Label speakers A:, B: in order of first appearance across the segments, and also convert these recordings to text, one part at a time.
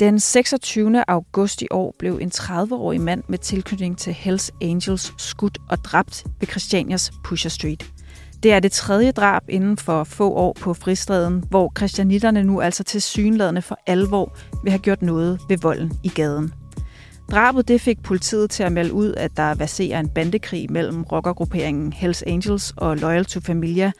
A: Den 26. august i år blev en 30-årig mand med tilknytning til Hells Angels skudt og dræbt ved Christianias Pusher Street. Det er det tredje drab inden for få år på fristaden, hvor christianitterne nu altså til synladende for alvor vil have gjort noget ved volden i gaden. Drabet det fik politiet til at melde ud, at der baserer en bandekrig mellem rockergrupperingen Hells Angels og Loyal to Familia,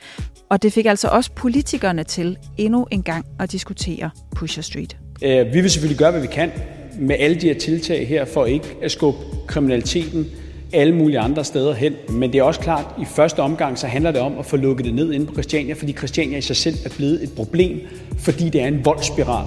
A: og det fik altså også politikerne til endnu en gang at diskutere Pusher Street.
B: Øh, vi vil selvfølgelig gøre, hvad vi kan med alle de her tiltag her, for ikke at skubbe kriminaliteten alle mulige andre steder hen. Men det er også klart, at i første omgang så handler det om at få lukket det ned inde på Christiania, fordi Christiania i sig selv er blevet et problem, fordi det er en voldsspiral.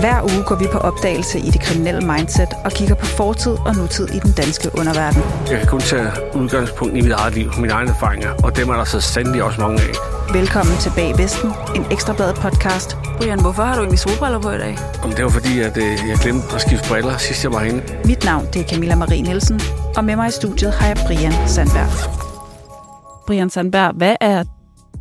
A: Hver uge går vi på opdagelse i det kriminelle mindset og kigger på fortid og nutid i den danske underverden.
C: Jeg kan kun tage udgangspunkt i mit eget liv, mine egne erfaringer, og dem er der så sandelig også mange af.
A: Velkommen til Bag Vesten, en ekstrabladet podcast. Brian, hvorfor har du egentlig solbriller på i dag?
C: Om det var fordi, at øh, jeg glemte at skifte briller sidst jeg var herinde.
A: Mit navn det er Camilla Marie Nielsen, og med mig i studiet har jeg Brian Sandberg. Brian Sandberg, hvad er,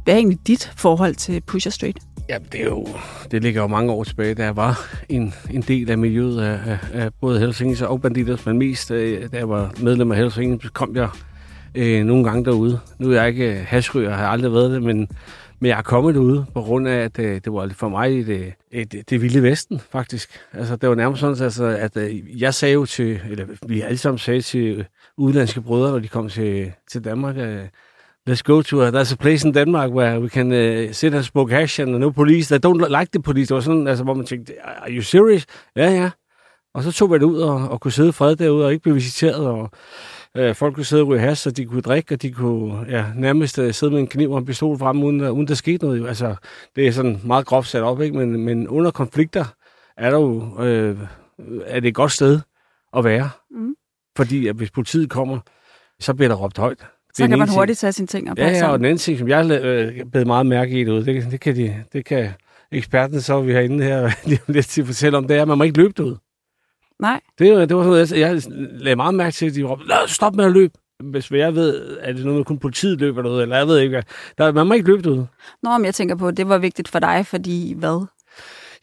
A: hvad er egentlig dit forhold til Pusher Street?
C: Ja, det, er jo, det ligger jo mange år tilbage, da jeg var en, en del af miljøet af, af, af både Helsingins og Banditers, men mest øh, da jeg var medlem af Helsingins, kom jeg øh, nogle gange derude. Nu er jeg ikke øh, hashryger, har aldrig været det, men, men jeg er kommet derude på grund af, at øh, det var for mig det, det, det vilde vesten, faktisk. Altså, det var nærmest sådan, altså, at øh, jeg sagde jo til, eller vi alle sammen sagde til øh, udlandske brødre, når de kom til, til Danmark, øh, let's go to, a, there's a place in Denmark where we can uh, sit and smoke hash and no police. They don't like the police. Det var sådan, altså, hvor man tænkte, are you serious? Ja, ja. Og så tog vi det ud og, og kunne sidde fred derude og ikke blive visiteret. Og, øh, folk kunne sidde og ryge hash, så de kunne drikke, og de kunne ja, nærmest uh, sidde med en kniv og en pistol frem, uden, uh, uden der skete noget. Jo. Altså, det er sådan meget groft sat op, ikke? Men, men under konflikter er der jo øh, er det et godt sted at være. Mm. Fordi at hvis politiet kommer, så bliver der råbt højt.
A: Så kan man hurtigt tage sine ting og
C: Ja, ja, og den anden ting, som jeg øh, bed meget mærke i det, det, det, kan de, det kan eksperten, så vi herinde her lige lidt til at fortælle om, det er, at man må ikke løbe ud.
A: Nej.
C: Det, det var sådan noget, jeg lagde meget mærke til, at de råbte, stop med at løbe. Hvis jeg ved, at det er noget med kun politiet løber noget, eller jeg ved ikke, der, man må ikke løbe ud.
A: Nå, men jeg tænker på, at det var vigtigt for dig, fordi hvad?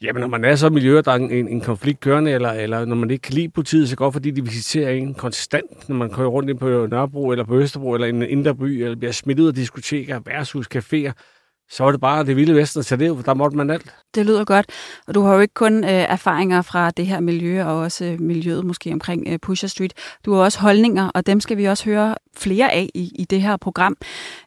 C: Jamen, når man er så i miljøet, der er en, en konflikt kørende, eller, eller når man ikke kan lide politiet, så godt fordi de visiterer en konstant, når man kører rundt ind på Nørrebro, eller på Østerbro, eller en indre by, eller bliver smidt ud af diskoteker, værtshus, caféer, så var det bare det vilde vesten, så det, der måtte man alt.
A: Det lyder godt, og du har jo ikke kun øh, erfaringer fra det her miljø, og også øh, miljøet måske omkring øh, Pusher Street. Du har også holdninger, og dem skal vi også høre flere af i, i det her program.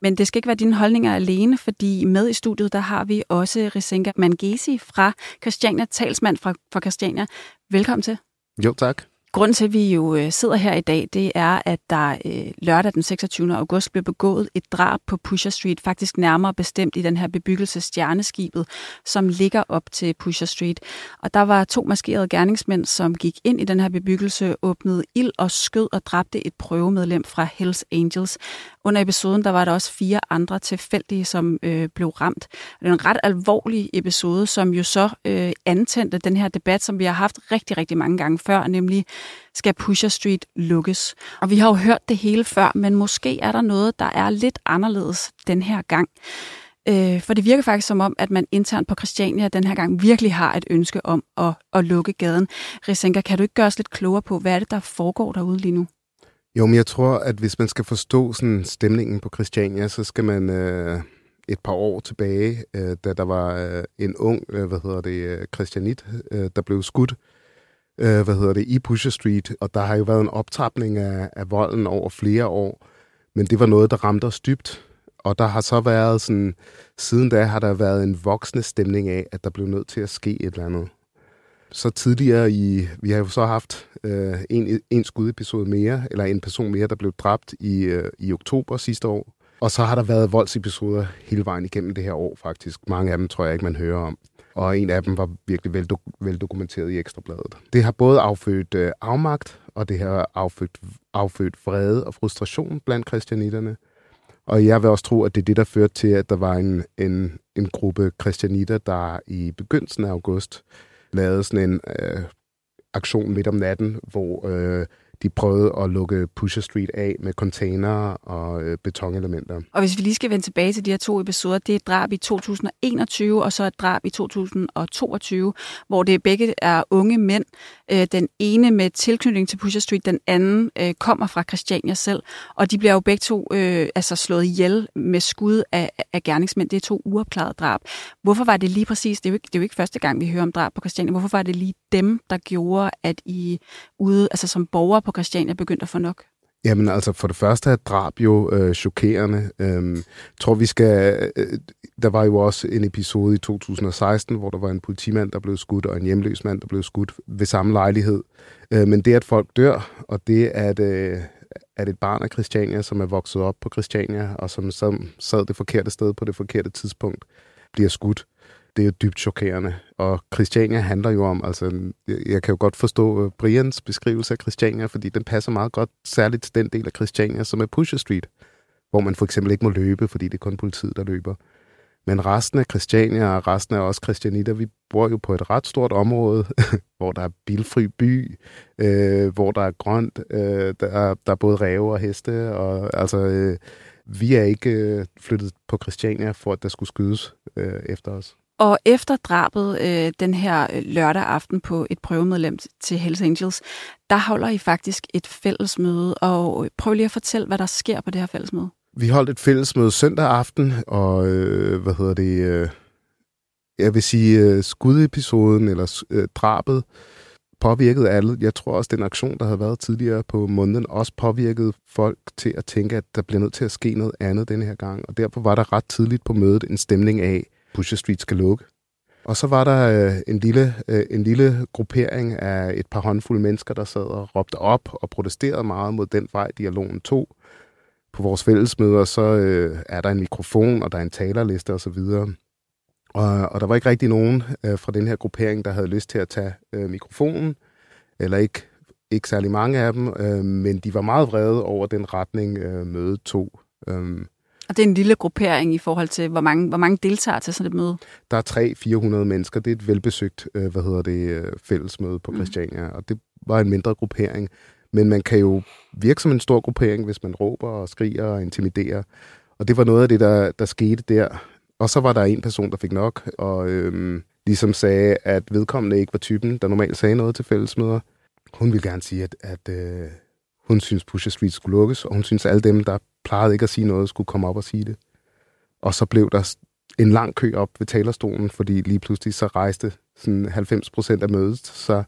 A: Men det skal ikke være dine holdninger alene, fordi med i studiet, der har vi også Risenka Mangesi fra Christiania, talsmand fra, fra Christiania. Velkommen til.
D: Jo, tak.
A: Grunden til, at vi jo øh, sidder her i dag, det er, at der øh, lørdag den 26. august blev begået et drab på Pusher Street, faktisk nærmere bestemt i den her bebyggelse Stjerneskibet, som ligger op til Pusher Street. Og der var to maskerede gerningsmænd, som gik ind i den her bebyggelse, åbnede ild og skød og dræbte et prøvemedlem fra Hells Angels. Under episoden der var der også fire andre tilfældige, som øh, blev ramt. Det er en ret alvorlig episode, som jo så øh, antændte den her debat, som vi har haft rigtig, rigtig mange gange før, nemlig skal Pusher Street lukkes. Og vi har jo hørt det hele før, men måske er der noget, der er lidt anderledes den her gang. Øh, for det virker faktisk som om, at man internt på Christiania den her gang virkelig har et ønske om at, at lukke gaden. Risenka, kan du ikke gøre os lidt klogere på, hvad er det, der foregår derude lige nu?
D: Jo, men jeg tror, at hvis man skal forstå sådan stemningen på Christiania, så skal man øh, et par år tilbage, øh, da der var øh, en ung, øh, hvad hedder det, øh, Christianit, øh, der blev skudt, øh, hvad hedder det, i Pusher Street, og der har jo været en optrapning af, af volden over flere år, men det var noget, der ramte os dybt, og der har så været sådan, siden da har der været en voksende stemning af, at der blev nødt til at ske et eller andet. Så tidligere i, vi har jo så haft øh, en, en skudepisode mere, eller en person mere, der blev dræbt i, øh, i oktober sidste år. Og så har der været voldsepisoder hele vejen igennem det her år faktisk. Mange af dem tror jeg ikke, man hører om. Og en af dem var virkelig veldokumenteret i Ekstrabladet. Det har både affødt øh, afmagt, og det har affødt, affødt vrede og frustration blandt kristianitterne. Og jeg vil også tro, at det er det, der førte til, at der var en, en, en gruppe kristianitter, der i begyndelsen af august lavede sådan en øh, aktion midt om natten, hvor øh, de prøvede at lukke Pusher Street af med containere og øh, betonelementer.
A: Og hvis vi lige skal vende tilbage til de her to episoder, det er et drab i 2021 og så et drab i 2022, hvor det begge er unge mænd. Øh, den ene med tilknytning til Pusher Street, den anden øh, kommer fra Christiania selv, og de bliver jo begge to øh, altså slået ihjel med skud af, af gerningsmænd. Det er to uopklarede drab. Hvorfor var det lige præcis, det er, jo ikke, det er jo ikke første gang, vi hører om drab på Christiania, hvorfor var det lige dem, der gjorde, at I ude, altså som borgere på Christiania begyndt at få nok?
D: Jamen altså, for det første er drab jo øh, chokerende. Øhm, tror vi skal... Øh, der var jo også en episode i 2016, hvor der var en politimand, der blev skudt, og en hjemløs mand, der blev skudt ved samme lejlighed. Øh, men det, at folk dør, og det, at, øh, at et barn af Christiania, som er vokset op på Christiania, og som sad, sad det forkerte sted på det forkerte tidspunkt, bliver skudt, det er jo dybt chokerende. Og Christiania handler jo om, altså, jeg kan jo godt forstå øh, Brians beskrivelse af Christiania, fordi den passer meget godt, særligt til den del af Christiania, som er Pusher Street, hvor man for eksempel ikke må løbe, fordi det er kun politiet, der løber. Men resten af Christiania og resten af os Christianitter, vi bor jo på et ret stort område, hvor der er bilfri by, øh, hvor der er grønt, øh, der, er, der er både ræve og heste, og altså, øh, vi er ikke øh, flyttet på Christiania for, at der skulle skydes øh, efter os.
A: Og efter drabet øh, den her øh, lørdag aften på et prøvemedlem til Hells Angels, der holder I faktisk et fællesmøde, og øh, prøv lige at fortælle, hvad der sker på det her fællesmøde.
D: Vi holdt et fællesmøde søndag aften, og øh, hvad hedder det, øh, jeg vil sige øh, skudepisoden eller øh, drabet påvirkede alle. Jeg tror også, den aktion, der havde været tidligere på måneden, også påvirkede folk til at tænke, at der bliver nødt til at ske noget andet denne her gang. Og derfor var der ret tidligt på mødet en stemning af, Pusher Street skal lukke. Og så var der øh, en, lille, øh, en lille gruppering af et par håndfulde mennesker, der sad og råbte op og protesterede meget mod den vej, dialogen tog. På vores fællesmøder, så øh, er der en mikrofon, og der er en talerliste osv. Og, og der var ikke rigtig nogen øh, fra den her gruppering, der havde lyst til at tage øh, mikrofonen, eller ikke, ikke særlig mange af dem, øh, men de var meget vrede over den retning, øh, mødet tog. Øh,
A: og det er en lille gruppering i forhold til, hvor mange, hvor mange deltager til sådan et møde?
D: Der er 300-400 mennesker. Det er et velbesøgt øh, hvad hedder det, øh, fællesmøde på mm. Christiania, og det var en mindre gruppering. Men man kan jo virke som en stor gruppering, hvis man råber og skriger og intimiderer. Og det var noget af det, der, der skete der. Og så var der en person, der fik nok, og øhm, ligesom sagde, at vedkommende ikke var typen, der normalt sagde noget til fællesmøder. Hun ville gerne sige, at, at øh, hun synes, Pusher Street skulle lukkes, og hun synes, at alle dem, der plejede ikke at sige noget, skulle komme op og sige det. Og så blev der en lang kø op ved talerstolen, fordi lige pludselig så rejste sådan 90 procent af mødet sig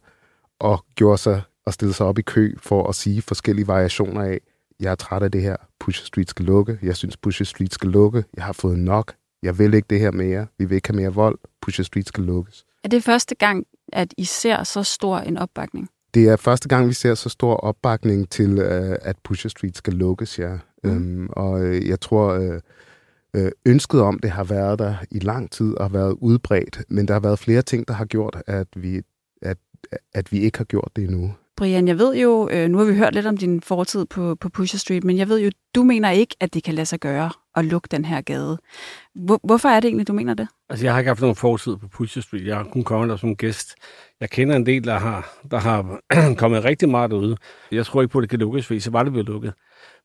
D: og gjorde sig og stillede sig op i kø for at sige forskellige variationer af, jeg er træt af det her, Pusher Street skal lukke, jeg synes Pusher Street skal lukke, jeg har fået nok, jeg vil ikke det her mere, vi vil ikke have mere vold, Pusher Street skal lukkes.
A: Er det første gang, at I ser så stor en opbakning?
D: Det er første gang, vi ser så stor opbakning til, uh, at Pusher Street skal lukkes, ja. Mm. Øhm, og øh, jeg tror, øh, øh, ønsket om det har været der i lang tid og har været udbredt, men der har været flere ting, der har gjort, at vi, at, at vi ikke har gjort det endnu.
A: Brian, jeg ved jo, øh, nu har vi hørt lidt om din fortid på, på Pusher Street, men jeg ved jo, du mener ikke, at det kan lade sig gøre at lukke den her gade. Hvor, hvorfor er det egentlig, du mener det?
C: Altså, jeg har ikke haft nogen fortid på Pusher Street. Jeg har kun kommet der som gæst. Jeg kender en del, der har, der har kommet rigtig meget derude. Jeg tror ikke på, at det kan lukkes, fordi så var det blevet lukket.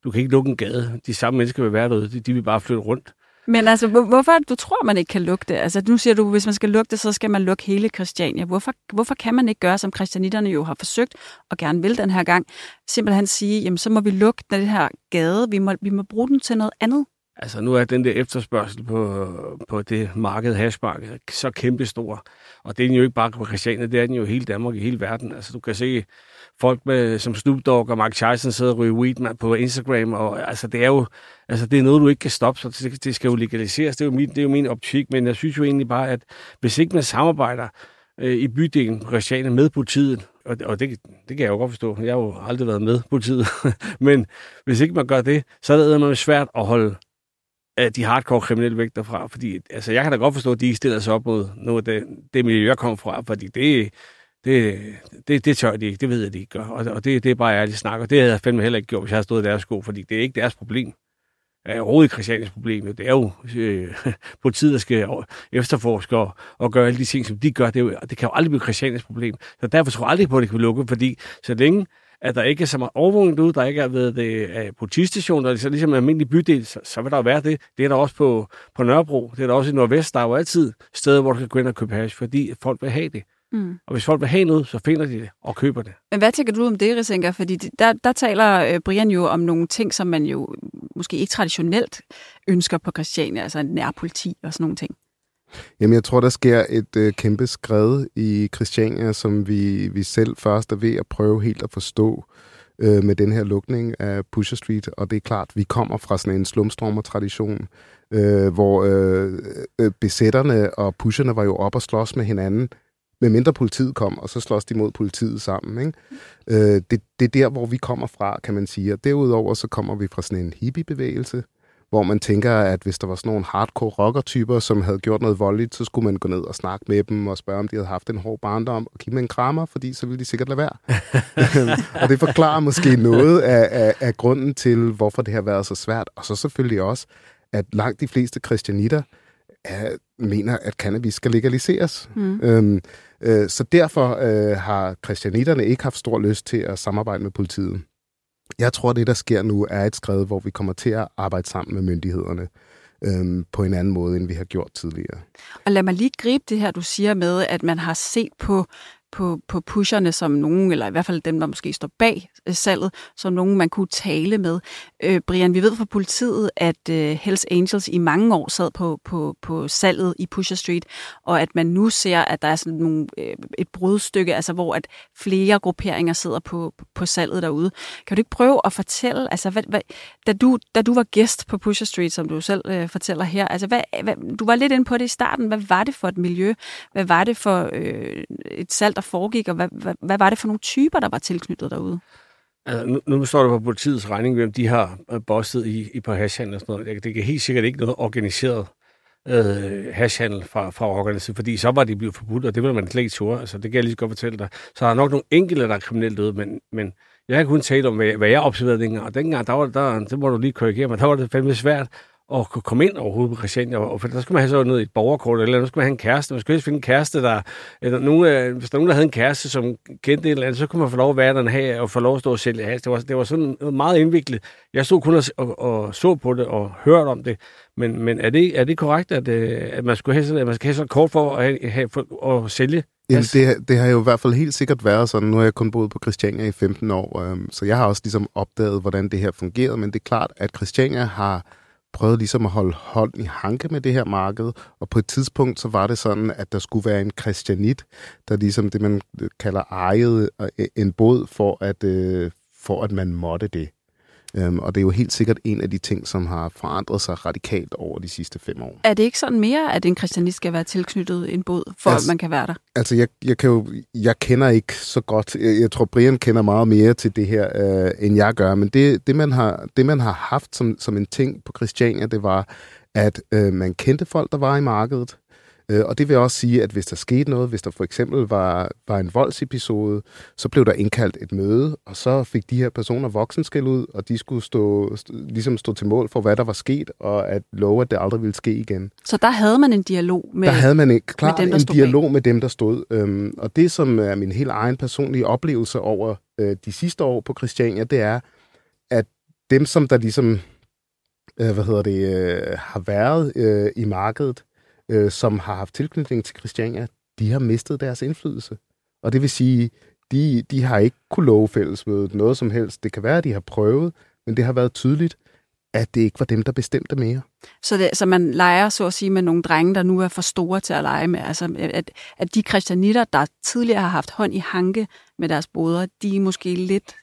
C: Du kan ikke lukke en gade. De samme mennesker vil være derude. De, de vil bare flytte rundt.
A: Men altså, hvorfor du tror, man ikke kan lugte? Altså, nu siger du, hvis man skal lugte, så skal man lukke hele Christiania. Hvorfor, hvorfor kan man ikke gøre, som christianitterne jo har forsøgt og gerne vil den her gang, simpelthen sige, jamen så må vi lukke den her gade, vi må, vi må bruge den til noget andet?
C: Altså nu er den der efterspørgsel på, på det marked, hashmarked, så kæmpestor. Og det er den jo ikke bare på Christiania, det er den jo i hele Danmark, i hele verden. Altså du kan se folk med, som Snoop Dogg og Mark Tyson sidder og ryger weed på Instagram, og altså det er jo altså, det er noget, du ikke kan stoppe, så det, det skal jo legaliseres. Det er jo, min, det er jo min optik, men jeg synes jo egentlig bare, at hvis ikke man samarbejder øh, i bydelen på Christiania med politiet, og, og det, det kan jeg jo godt forstå, jeg har jo aldrig været med politiet, men hvis ikke man gør det, så er det svært at holde de hardcore kriminelle væk derfra. Fordi altså, jeg kan da godt forstå, at de stiller sig op mod noget af det, det miljø, jeg kom fra, fordi det, det, det, det tør de ikke, det ved jeg, de ikke gør. Og, og det, det er bare ærligt snak, og det havde jeg fandme heller ikke gjort, hvis jeg havde stået i deres sko, fordi det er ikke deres problem. Det er overhovedet Christianias problem. Det er jo øh, politiet, der skal efterforske og, og gøre alle de ting, som de gør. Det, er jo, det kan jo aldrig blive Christianias problem. Så derfor tror jeg aldrig på, at det kan lukke, fordi så længe at der ikke er så meget overvågning derude, der ikke er ved det af politistation, og det er ligesom en almindelig bydel, så, så vil der jo være det. Det er der også på, på Nørrebro, det er der også i Nordvest, der er jo altid steder, hvor du kan gå ind og købe hash, fordi folk vil have det. Mm. Og hvis folk vil have noget, så finder de det og køber det.
A: Men hvad tænker du om det, Risenka? Fordi der, der taler øh, Brian jo om nogle ting, som man jo måske ikke traditionelt ønsker på Christiania, altså nærpoliti og sådan nogle ting.
D: Jamen, jeg tror, der sker et øh, kæmpe skred i Christiania, som vi, vi selv først er ved at prøve helt at forstå øh, med den her lukning af Pusher Street. Og det er klart, vi kommer fra sådan en slumstrømmer-tradition, øh, hvor øh, øh, besætterne og pusherne var jo op og slås med hinanden med mindre politiet kom, og så slås de mod politiet sammen. Ikke? Øh, det, det er der, hvor vi kommer fra, kan man sige. Og derudover så kommer vi fra sådan en hippiebevægelse, hvor man tænker, at hvis der var sådan nogle hardcore rocker-typer, som havde gjort noget voldeligt, så skulle man gå ned og snakke med dem og spørge, om de havde haft en hård barndom, og give dem en krammer, fordi så ville de sikkert lade være. og det forklarer måske noget af, af, af grunden til, hvorfor det har været så svært. Og så selvfølgelig også, at langt de fleste kristianitter er, mener, at cannabis skal legaliseres. Mm. Øhm, øh, så derfor øh, har kristianitterne ikke haft stor lyst til at samarbejde med politiet. Jeg tror, det der sker nu er et skridt, hvor vi kommer til at arbejde sammen med myndighederne øhm, på en anden måde, end vi har gjort tidligere.
A: Og lad mig lige gribe det her, du siger med, at man har set på på, på pusherne som nogen, eller i hvert fald dem, der måske står bag øh, salget, som nogen, man kunne tale med. Øh, Brian, vi ved fra politiet, at øh, Hells Angels i mange år sad på, på, på salget i Pusher Street, og at man nu ser, at der er sådan nogle, øh, et brudstykke, altså hvor at flere grupperinger sidder på, på salget derude. Kan du ikke prøve at fortælle, altså hvad, hvad, da, du, da du var gæst på Pusher Street, som du selv øh, fortæller her, altså hvad, hvad, du var lidt inde på det i starten, hvad var det for et miljø? Hvad var det for øh, et salg, foregik, og hvad, hvad, hvad var det for nogle typer, der var tilknyttet derude?
C: Altså, nu, nu står der på politiets regning, hvem de har øh, bosset i, i på hashhandel og sådan noget. Det er helt sikkert ikke noget organiseret øh, hashhandel fra, fra organiseret, fordi så var de blevet forbudt, og det vil man slet ikke turde. Altså, det kan jeg lige så godt fortælle dig. Så der er nok nogle enkelte, der er kriminelt døde, men, men jeg kan kun tale om, hvad, hvad jeg observerede dengang. Og dengang, der var, der, det må du lige korrigere mig, der var det fandme svært at kunne komme ind overhovedet på Christiania. Og for der skulle man have sådan noget et borgerkort, eller der skulle man have en kæreste. Man skulle finde en kæreste, der... Eller nogen, øh, hvis der er nogen, der havde en kæreste, som kendte et eller andet, så kunne man få lov at være der have, og få lov at stå og sælge has. Det var, det var sådan noget meget indviklet. Jeg stod kun og, og, og, så på det og hørte om det. Men, men er, det, er det korrekt, at, øh, at man, skulle have sådan, at man skal have sådan kort for at, have, have, for, at sælge
D: Jamen, det, det har jo i hvert fald helt sikkert været sådan. Nu har jeg kun boet på Christiania i 15 år, øhm, så jeg har også ligesom opdaget, hvordan det her fungerede. Men det er klart, at Christiania har prøvede ligesom at holde hånd i hanke med det her marked, og på et tidspunkt så var det sådan, at der skulle være en kristianit, der ligesom det, man kalder ejede øh, en båd for at, øh, for at man måtte det. Um, og det er jo helt sikkert en af de ting, som har forandret sig radikalt over de sidste fem år.
A: Er det ikke sådan mere, at en kristianist skal være tilknyttet en båd, for altså, at man kan være der?
D: Altså, jeg, jeg, kan jo, jeg kender ikke så godt. Jeg, jeg tror, Brian kender meget mere til det her, uh, end jeg gør. Men det, det, man har, det, man har haft som, som en ting på Christiania, det var, at uh, man kendte folk, der var i markedet. Øh, og det vil også sige, at hvis der skete noget, hvis der for eksempel var, var en voldsepisode, så blev der indkaldt et møde, og så fik de her personer voksenskæld ud, og de skulle stå, ligesom stå til mål for, hvad der var sket, og at love, at det aldrig ville ske igen.
A: Så der havde man en dialog med
D: Der havde man ikke, klart med dem, en dialog bag. med dem, der stod. Øhm, og det, som er min helt egen personlige oplevelse over øh, de sidste år på Christiania, det er, at dem, som der ligesom øh, hvad hedder det, øh, har været øh, i markedet, øh, som har haft tilknytning til Christiania, de har mistet deres indflydelse. Og det vil sige, de, de har ikke kunne love fællesmødet noget som helst. Det kan være, at de har prøvet, men det har været tydeligt, at det ikke var dem, der bestemte mere.
A: Så, det, så man leger, så at sige, med nogle drenge, der nu er for store til at lege med. Altså, at, at de kristianitter, der tidligere har haft hånd i hanke med deres brødre, de er måske lidt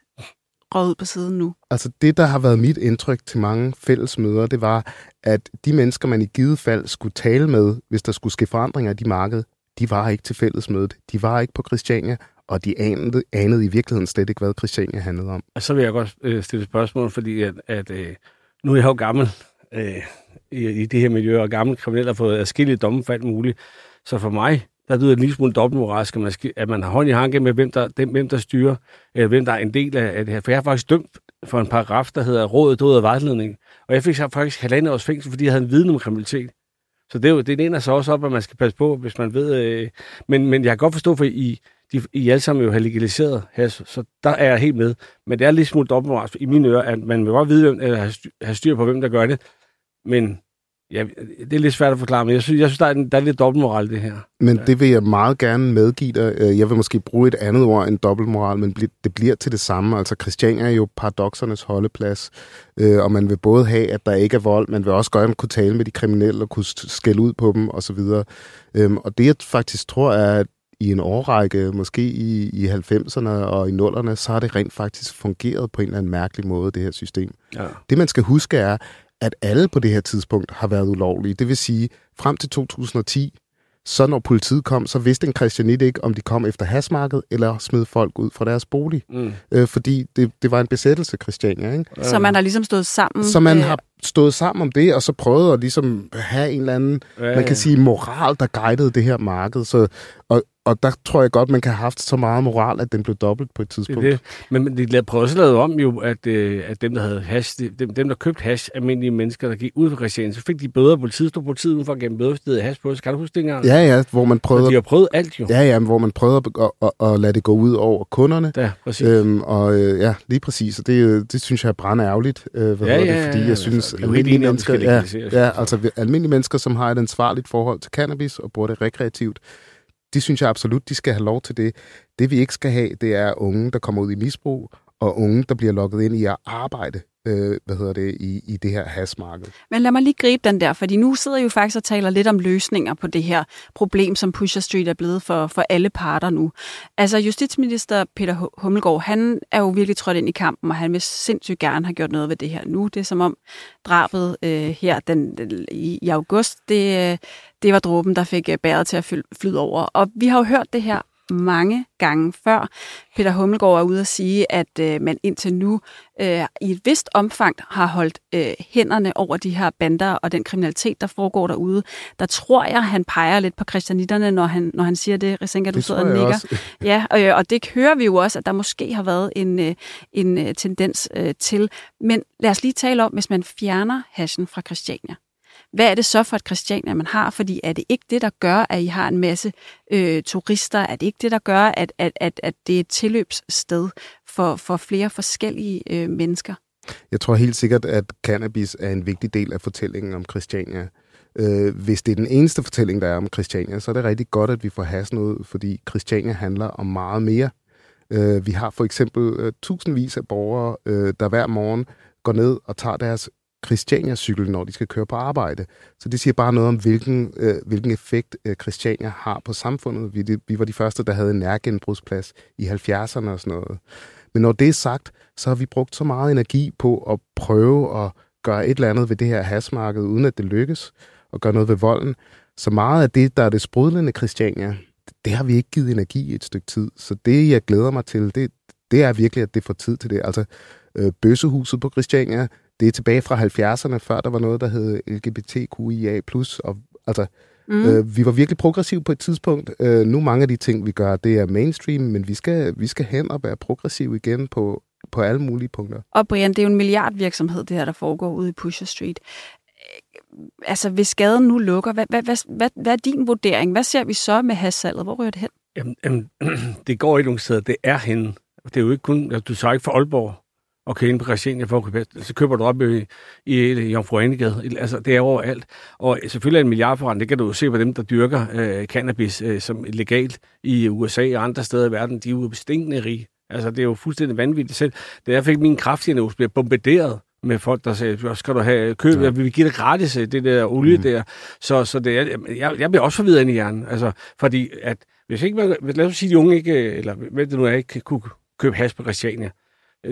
A: røget på siden nu?
D: Altså det, der har været mit indtryk til mange fælles møder, det var, at de mennesker, man i givet fald skulle tale med, hvis der skulle ske forandringer i de marked, de var ikke til fællesmødet. De var ikke på Christiania, og de anede, anede i virkeligheden slet ikke, hvad Christiania handlede om.
C: Og så vil jeg godt øh, stille spørgsmål, fordi at, at øh, nu er jeg jo gammel øh, i, i det her miljø, og gammel kriminel har fået adskillige domme for alt muligt. Så for mig, der lyder en lille smule dobbeltmoralsk, at man, skal, at man har hånd i hanke med, hvem der, dem, hvem der styrer, eller hvem der er en del af, af det her. For jeg har faktisk dømt for en paragraf, der hedder Rådet død og vejledning. Og jeg fik så faktisk halvandet års fængsel, fordi jeg havde en viden om kriminalitet. Så det, er jo, det ender så også op, at man skal passe på, hvis man ved... Øh, men, men jeg kan godt forstå, for i de, I alle sammen jo har legaliseret hash, så der er jeg helt med. Men det er lidt smule dobbeltmoralsk i mine ører, at man vil godt vide, eller have styr på, hvem der gør det. Men ja, det er lidt svært at forklare, men jeg synes, jeg synes der, er, der er lidt dobbeltmoral det her.
D: Men ja. det vil jeg meget gerne medgive dig. Øh, jeg vil måske bruge et andet ord end dobbeltmoral, men det bliver til det samme. Altså Christian er jo paradoksernes holdeplads, øh, og man vil både have, at der ikke er vold, man vil også gerne kunne tale med de kriminelle og kunne skælde ud på dem osv. Øhm, og det jeg faktisk tror er, at i en årrække, måske i, i 90'erne og i 0'erne, så har det rent faktisk fungeret på en eller anden mærkelig måde, det her system. Ja. Det man skal huske er, at alle på det her tidspunkt har været ulovlige. Det vil sige, frem til 2010, så når politiet kom, så vidste en christianit ikke, om de kom efter hasmarkedet eller smed folk ud fra deres bolig. Mm. Øh, fordi det, det var en besættelse, Christiania. Ikke?
A: Så man har ligesom stået sammen?
D: Så man har stået sammen om det, og så prøvet at ligesom have en eller anden, ja, man kan sige, moral, der guidede det her marked. Så, og, og der tror jeg godt, man kan have haft så meget moral, at den blev dobbelt på et tidspunkt. Det,
C: det. Men de prøvede også lavet om jo, at, øh, at dem, der havde hash, dem, dem, der købte hash, almindelige mennesker, der gik ud fra Christian, så fik de bøder. Politiet stod politiet udenfor at gemme bøder, hvis de hash på. Så kan du huske det engang?
D: Ja, ja, hvor man prøvede... Så
C: de har prøvet alt jo.
D: Ja, ja, hvor man prøvede at, at, at, at lade det gå ud over kunderne.
C: Ja, præcis. Øhm,
D: og øh, ja, lige præcis. Og det, det synes jeg er brænder ærgerligt. Øh, hvad ja, ja, det, fordi jeg altså, synes, at almindelige mennesker, ja, ja, altså almindelige mennesker, som har et ansvarligt forhold til cannabis og bruger det rekreativt, de synes jeg absolut, de skal have lov til det. Det vi ikke skal have, det er unge, der kommer ud i misbrug, og unge, der bliver lukket ind i at arbejde øh, hvad hedder det, i, i det her hasmarked.
A: Men lad mig lige gribe den der, fordi nu sidder jeg jo faktisk og taler lidt om løsninger på det her problem, som Pusher Street er blevet for, for alle parter nu. Altså justitsminister Peter Hummelgaard, han er jo virkelig trådt ind i kampen, og han vil sindssygt gerne have gjort noget ved det her nu. Det er som om drabet øh, her den, i, i august, det, øh, det var dråben, der fik øh, bæret til at flyde over. Og vi har jo hørt det her mange gange før. Peter Hummelgaard er ude at sige, at øh, man indtil nu øh, i et vist omfang har holdt øh, hænderne over de her bander og den kriminalitet, der foregår derude. Der tror jeg, han peger lidt på christianitterne, når han, når han siger det. Risenka, du sidder og nikker. Ja, og, øh, og det hører vi jo også, at der måske har været en, øh, en øh, tendens øh, til. Men lad os lige tale om, hvis man fjerner hashen fra Christiania. Hvad er det så for et Christiania, man har? Fordi er det ikke det, der gør, at I har en masse øh, turister? Er det ikke det, der gør, at, at, at, at det er et tilløbssted for, for flere forskellige øh, mennesker?
D: Jeg tror helt sikkert, at cannabis er en vigtig del af fortællingen om Christiania. Øh, hvis det er den eneste fortælling, der er om Christiania, så er det rigtig godt, at vi får hasen ud, fordi Christiania handler om meget mere. Øh, vi har for eksempel øh, tusindvis af borgere, øh, der hver morgen går ned og tager deres Christiania-cykel, når de skal køre på arbejde. Så det siger bare noget om, hvilken, øh, hvilken effekt øh, Christiania har på samfundet. Vi, det, vi var de første, der havde en nærgenbrugsplads i 70'erne og sådan noget. Men når det er sagt, så har vi brugt så meget energi på at prøve at gøre et eller andet ved det her hasmarked, uden at det lykkes, og gøre noget ved volden. Så meget af det, der er det sprudlende Christiania, det har vi ikke givet energi i et stykke tid. Så det, jeg glæder mig til, det, det er virkelig, at det får tid til det. Altså, øh, bøssehuset på Christiania, det er tilbage fra 70'erne, før der var noget, der hed LGBTQIA+. Og, altså, mm. øh, vi var virkelig progressive på et tidspunkt. Øh, nu mange af de ting, vi gør, det er mainstream, men vi skal, vi skal hen og være progressive igen på, på alle mulige punkter.
A: Og Brian, det er jo en milliardvirksomhed, det her, der foregår ude i Pusher Street. Altså, hvis skaden nu lukker, hvad, hvad, hvad, hvad, hvad er din vurdering? Hvad ser vi så med hassalget? Hvor ryger det hen?
C: Jamen, jamen, det går ikke nogen steder. Det er henne. Det er jo ikke kun, du sagde ikke for Aalborg og køre ind på Christiania for at købe Så køber du op i, i, i Jomfru Anegade. Altså, det er overalt. Og selvfølgelig er en milliardforretning. Det kan du jo se på dem, der dyrker øh, cannabis øh, som legalt i USA og andre steder i verden. De er jo bestinkende rige. Altså, det er jo fuldstændig vanvittigt selv. Da jeg fik min krafthjerne bliver bombarderet med folk, der sagde, skal du have køb, ja. vi vil give det gratis, øh, det der olie mm. der. Så, så det er, jeg, jeg bliver også forvirret ind i hjernen. Altså, fordi at, hvis ikke man, lad os sige, at de unge ikke, eller hvad det nu er, ikke kunne købe has på Christiania,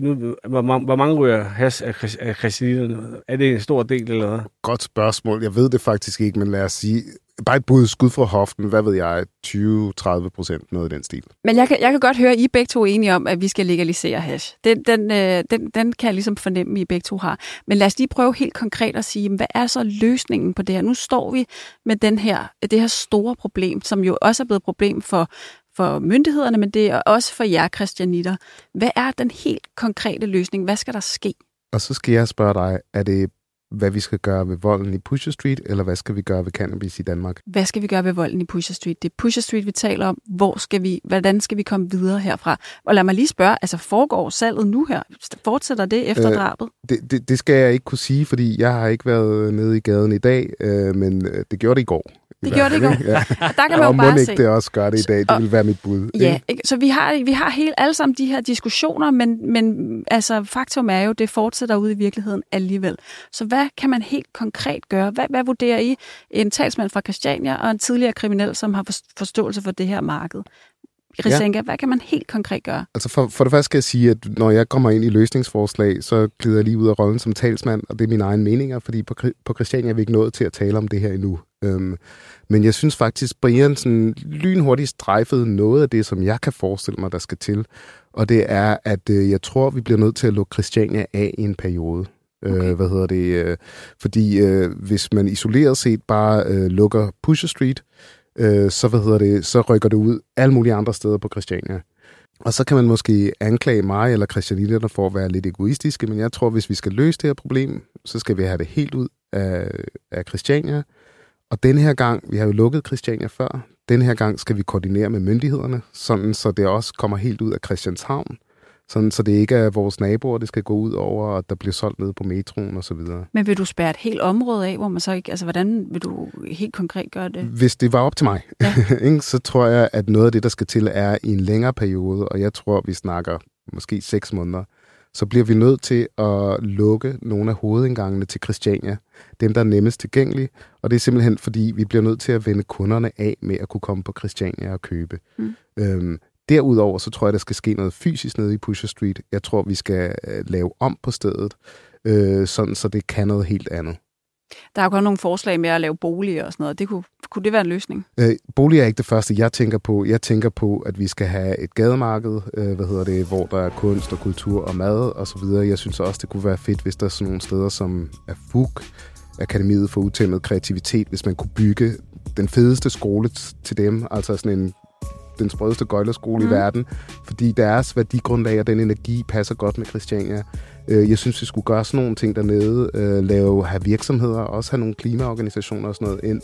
C: nu, hvor, hvor mange ryger has af, af christianerne? Er det en stor del eller hvad?
D: Godt spørgsmål. Jeg ved det faktisk ikke, men lad os sige, bare et bud skud fra hoften, hvad ved jeg, 20-30 procent, noget i den stil.
A: Men jeg kan, jeg kan godt høre, at I begge to er enige om, at vi skal legalisere hash. Den, den, øh, den, den kan jeg ligesom fornemme, at I begge to har. Men lad os lige prøve helt konkret at sige, hvad er så løsningen på det her? Nu står vi med den her, det her store problem, som jo også er blevet et problem for, for myndighederne, men det er også for jer, Christianitter. Hvad er den helt konkrete løsning? Hvad skal der ske?
D: Og så skal jeg spørge dig, er det hvad vi skal gøre ved volden i Pusher Street, eller hvad skal vi gøre ved cannabis i Danmark?
A: Hvad skal vi gøre ved volden i Pusher Street? Det er Pusher Street, vi taler om. Hvor skal vi, hvordan skal vi komme videre herfra? Og lad mig lige spørge, altså foregår salget nu her? Fortsætter det efter øh, drabet?
D: Det, det, det skal jeg ikke kunne sige, fordi jeg har ikke været nede i gaden i dag, øh, men øh, det gjorde det i går.
A: Det gjorde det i går. Ja. Der kan man
D: og
A: jo bare
D: ikke
A: se.
D: det også gør det i dag. Det vil være mit bud.
A: Ja, ikke? så vi har, vi har helt alle sammen de her diskussioner, men, men altså, faktum er jo, det fortsætter ud i virkeligheden alligevel. Så hvad kan man helt konkret gøre? Hvad, hvad vurderer I en talsmand fra Christiania og en tidligere kriminel, som har forståelse for det her marked? Risenka, ja. hvad kan man helt konkret gøre?
D: Altså for, for det første skal jeg sige, at når jeg kommer ind i løsningsforslag, så glider jeg lige ud af rollen som talsmand, og det er mine egne meninger, fordi på, på Christiania er vi ikke nået til at tale om det her endnu. Øhm, men jeg synes faktisk, Brian sådan lynhurtigt strejfede noget af det, som jeg kan forestille mig, der skal til. Og det er, at øh, jeg tror, vi bliver nødt til at lukke Christiania af i en periode. Øh, okay. Øh, hvad hedder det? Øh, fordi øh, hvis man isoleret set bare øh, lukker Pusher Street, øh, så, hvad hedder det, så rykker det ud alle mulige andre steder på Christiania. Og så kan man måske anklage mig eller Christianitterne for at være lidt egoistiske, men jeg tror, hvis vi skal løse det her problem, så skal vi have det helt ud af, af Christiania. Og den her gang, vi har jo lukket Christiania før, den her gang skal vi koordinere med myndighederne, sådan så det også kommer helt ud af Christianshavn. Sådan, så det ikke er vores naboer, det skal gå ud over, og der bliver solgt ned på metroen og så videre.
A: Men vil du spærre et helt område af, hvor man så ikke... Altså, hvordan vil du helt konkret gøre det?
D: Hvis det var op til mig, ja. så tror jeg, at noget af det, der skal til, er i en længere periode, og jeg tror, vi snakker måske seks måneder, så bliver vi nødt til at lukke nogle af hovedindgangene til Christiania. Dem, der er nemmest tilgængelige. Og det er simpelthen, fordi vi bliver nødt til at vende kunderne af med at kunne komme på Christiania og købe. Mm. Øhm, derudover, så tror jeg, der skal ske noget fysisk nede i Pusher Street. Jeg tror, vi skal øh, lave om på stedet, øh, sådan så det kan noget helt andet.
A: Der er jo kun nogle forslag med at lave boliger og sådan noget. Det kunne, kunne det være en løsning?
D: Øh, boliger er ikke det første, jeg tænker på. Jeg tænker på, at vi skal have et gademarked, øh, hvad hedder det, hvor der er kunst og kultur og mad og så videre. Jeg synes også, det kunne være fedt, hvis der er sådan nogle steder som FUG, Akademiet for Utæmmet Kreativitet, hvis man kunne bygge den fedeste skole til dem, altså sådan en den sprødeste gøjlerskole mm. i verden, fordi deres værdigrundlag og den energi passer godt med Christiania. Øh, jeg synes, vi skulle gøre sådan nogle ting dernede, øh, lave, have virksomheder, også have nogle klimaorganisationer og sådan noget ind.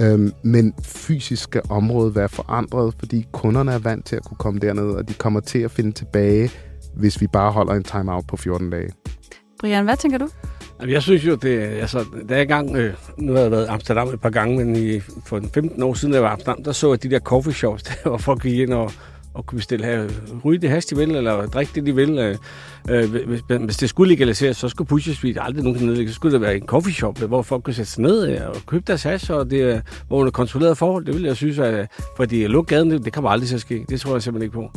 D: Øhm, men fysisk skal området være forandret, fordi kunderne er vant til at kunne komme derned, og de kommer til at finde tilbage, hvis vi bare holder en timeout på 14 dage.
A: Brian, hvad tænker du?
C: Jeg synes jo, det altså, da jeg gang, øh, nu har jeg været i Amsterdam et par gange, men i, for 15 år siden, jeg var i Amsterdam, der så jeg de der coffee shops, der, hvor folk gik ind og, og kunne bestille her, ryge det has, de vil, eller drikke det, de vil. Øh, øh hvis, hvis det skulle legaliseres, så skulle Pusher Street aldrig nogen nedlægge. Så skulle det være en coffee shop, hvor folk kunne sætte sig ned øh, og købe deres hash, og det, øh, var under kontrolleret forhold. Det ville jeg synes, at fordi at lukke gaden, det, det kommer aldrig til at ske. Det tror jeg simpelthen ikke på.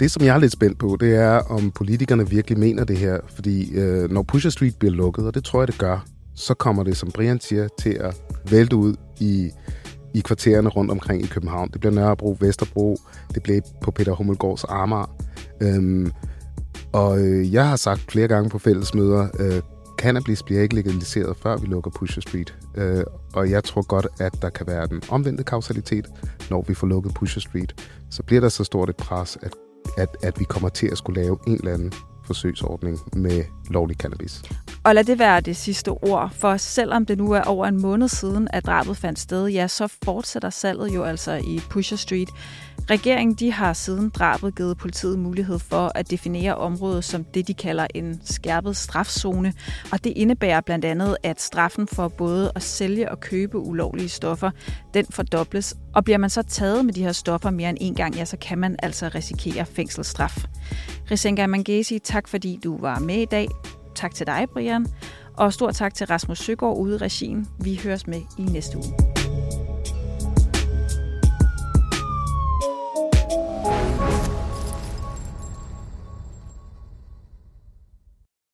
D: Det, som jeg er lidt spændt på, det er, om politikerne virkelig mener det her. Fordi øh, når Pusher Street bliver lukket, og det tror jeg, det gør, så kommer det, som Brian siger, til at vælte ud i, i kvartererne rundt omkring i København. Det bliver Nørrebro, Vesterbro, det bliver på Peter Hummelgaards Amager. Øhm, og øh, jeg har sagt flere gange på fællesmøder, øh, cannabis bliver ikke legaliseret, før vi lukker Pusher Street. Øh, og jeg tror godt, at der kan være den omvendte kausalitet, når vi får lukket Pusher Street. Så bliver der så stort et pres, at at, at vi kommer til at skulle lave en eller anden forsøgsordning med lovlig cannabis.
A: Og lad det være det sidste ord, for selvom det nu er over en måned siden, at drabet fandt sted, ja, så fortsætter salget jo altså i Pusher Street. Regeringen de har siden drabet givet politiet mulighed for at definere området som det, de kalder en skærpet strafzone. Og det indebærer blandt andet, at straffen for både at sælge og købe ulovlige stoffer, den fordobles. Og bliver man så taget med de her stoffer mere end en gang, ja, så kan man altså risikere fængselsstraf. Risenga Mangesi, tak fordi du var med i dag. Tak til dig, Brian. Og stor tak til Rasmus Søgaard ude i regien. Vi høres med i næste uge.